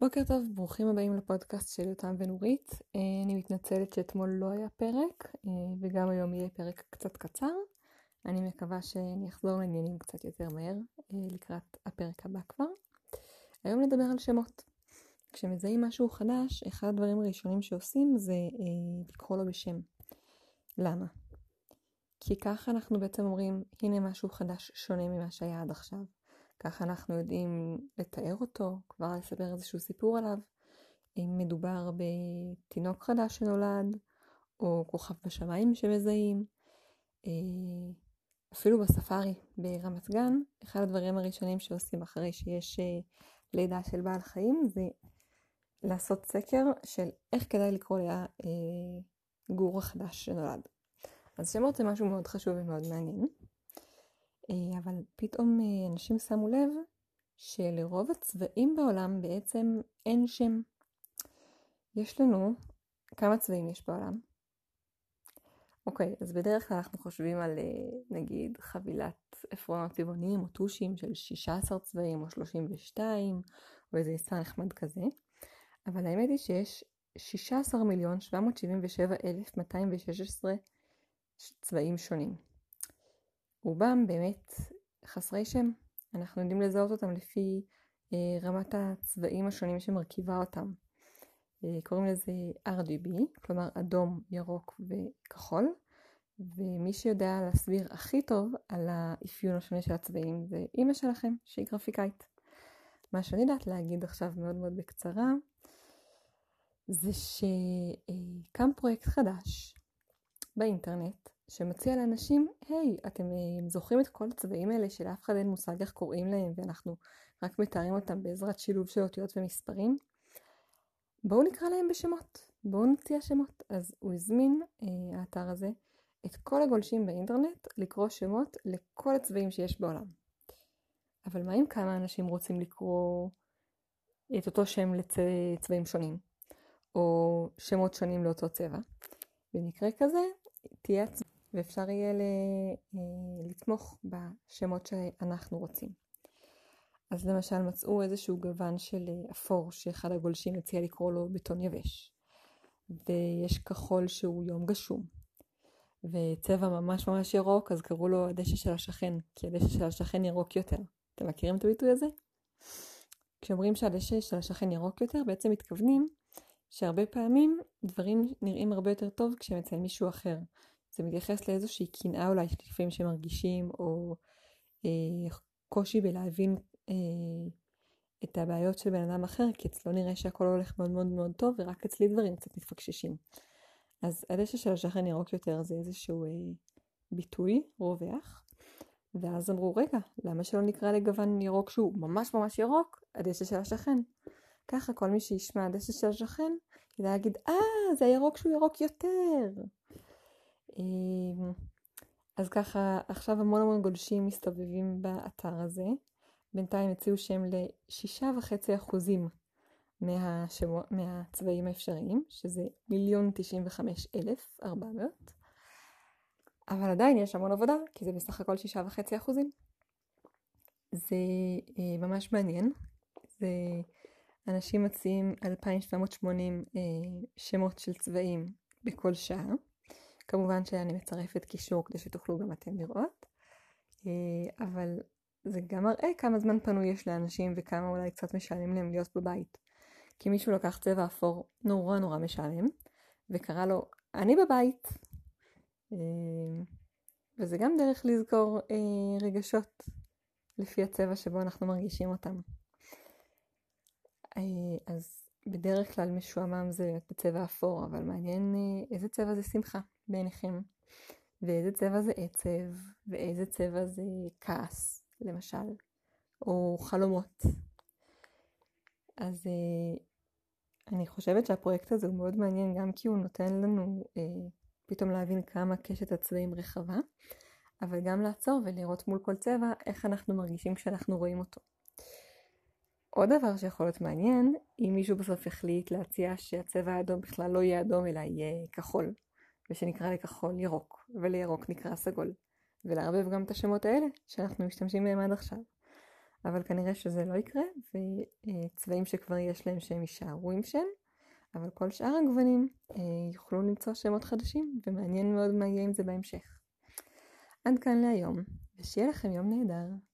בוקר טוב, ברוכים הבאים לפודקאסט של יותם ונורית. אה, אני מתנצלת שאתמול לא היה פרק, אה, וגם היום יהיה פרק קצת קצר. אני מקווה שאני אחזור לעניינים קצת יותר מהר, אה, לקראת הפרק הבא כבר. היום נדבר על שמות. כשמזהים משהו חדש, אחד הדברים הראשונים שעושים זה לקרוא לו בשם. למה? כי ככה אנחנו בעצם אומרים, הנה משהו חדש שונה ממה שהיה עד עכשיו. ככה אנחנו יודעים לתאר אותו, כבר לספר איזשהו סיפור עליו. אם מדובר בתינוק חדש שנולד, או כוכב בשמיים שמזהים. אה, אפילו בספארי ברמת גן, אחד הדברים הראשונים שעושים אחרי שיש אה, לידה של בעל חיים זה לעשות סקר של איך כדאי לקרוא לגור אה, החדש שנולד. אז שמות זה משהו מאוד חשוב ומאוד מעניין. אה, אבל פתאום אה, אנשים שמו לב שלרוב הצבעים בעולם בעצם אין שם. יש לנו, כמה צבעים יש בעולם? אוקיי, אז בדרך כלל אנחנו חושבים על אה, נגיד חבילת עפרונות צבעוניים או טושים של 16 צבעים או 32 או איזה מספר נחמד כזה, אבל האמת היא שיש 16 מיליון 777,216 צבעים שונים. רובם באמת חסרי שם. אנחנו יודעים לזהות אותם לפי אה, רמת הצבעים השונים שמרכיבה אותם. אה, קוראים לזה RGB, כלומר אדום, ירוק וכחול, ומי שיודע להסביר הכי טוב על האפיון השונה של הצבעים זה אימא שלכם, שהיא גרפיקאית. מה שאני יודעת להגיד עכשיו מאוד מאוד בקצרה, זה שקם פרויקט חדש באינטרנט שמציע לאנשים, היי, אתם אה, זוכרים את כל הצבעים האלה שלאף אחד אין מושג איך קוראים להם ואנחנו רק מתארים אותם בעזרת שילוב של אותיות ומספרים? בואו נקרא להם בשמות, בואו נציע שמות. אז הוא הזמין, אה, האתר הזה, את כל הגולשים באינטרנט לקרוא שמות לכל הצבעים שיש בעולם. אבל מה אם כמה אנשים רוצים לקרוא את אותו שם לצבעים שונים, או שמות שונים לאותו צבע? במקרה כזה, תהיה הצבעה. ואפשר יהיה אה, לתמוך בשמות שאנחנו רוצים. אז למשל מצאו איזשהו גוון של אה, אפור שאחד הגולשים הציע לקרוא לו בטון יבש. ויש כחול שהוא יום גשום. וצבע ממש ממש ירוק, אז קראו לו הדשא של השכן, כי הדשא של השכן ירוק יותר. אתם מכירים את הביטוי הזה? כשאומרים שהדשא של השכן ירוק יותר, בעצם מתכוונים שהרבה פעמים דברים נראים הרבה יותר טוב אצל מישהו אחר. זה מתייחס לאיזושהי קנאה אולי לפעמים שמרגישים, או אה, קושי בלהבין אה, את הבעיות של בן אדם אחר, כי אצלו נראה שהכל הולך מאוד מאוד מאוד טוב, ורק אצלי דברים קצת מתפקששים. אז הדשא של השכן ירוק יותר זה איזשהו אה, ביטוי רווח, ואז אמרו, רגע, למה שלא נקרא לגוון ירוק שהוא ממש ממש ירוק, הדשא של השכן? ככה כל מי שישמע הדשא של השכן, ידע להגיד, אה, זה הירוק שהוא ירוק יותר. אמ, אז ככה, עכשיו המון המון גולשים מסתובבים באתר הזה. בינתיים הציעו שם לשישה וחצי אחוזים מהשמו, מהצבעים האפשריים, שזה מיליון תשעים וחמש אלף ארבע מאות. אבל עדיין יש המון עבודה, כי זה בסך הכל שישה וחצי אחוזים. זה אה, ממש מעניין. זה אנשים מציעים 2,780 אה, שמות של צבעים בכל שעה. כמובן שאני מצרפת קישור כדי שתוכלו גם אתם לראות, אה, אבל זה גם מראה כמה זמן פנוי יש לאנשים וכמה אולי קצת משעמם להם להיות בבית. כי מישהו לקח צבע אפור נורא נורא משעמם, וקרא לו, אני בבית. אה, וזה גם דרך לזכור אה, רגשות לפי הצבע שבו אנחנו מרגישים אותם. אז בדרך כלל משועמם זה בצבע אפור, אבל מעניין איזה צבע זה שמחה. בעיניכם, ואיזה צבע זה עצב, ואיזה צבע זה כעס, למשל, או חלומות. אז אה, אני חושבת שהפרויקט הזה הוא מאוד מעניין גם כי הוא נותן לנו אה, פתאום להבין כמה קשת הצבעים רחבה, אבל גם לעצור ולראות מול כל צבע איך אנחנו מרגישים כשאנחנו רואים אותו. עוד דבר שיכול להיות מעניין, אם מישהו בסוף יחליט להציע שהצבע האדום בכלל לא יהיה אדום אלא יהיה כחול, ושנקרא לכחול ירוק, ולירוק נקרא סגול, ולערבב גם את השמות האלה שאנחנו משתמשים בהם עד עכשיו. אבל כנראה שזה לא יקרה, וצבעים שכבר יש להם שהם יישארו עם שם, אבל כל שאר הגוונים יוכלו למצוא שמות חדשים, ומעניין מאוד מה יהיה עם זה בהמשך. עד כאן להיום, ושיהיה לכם יום נהדר.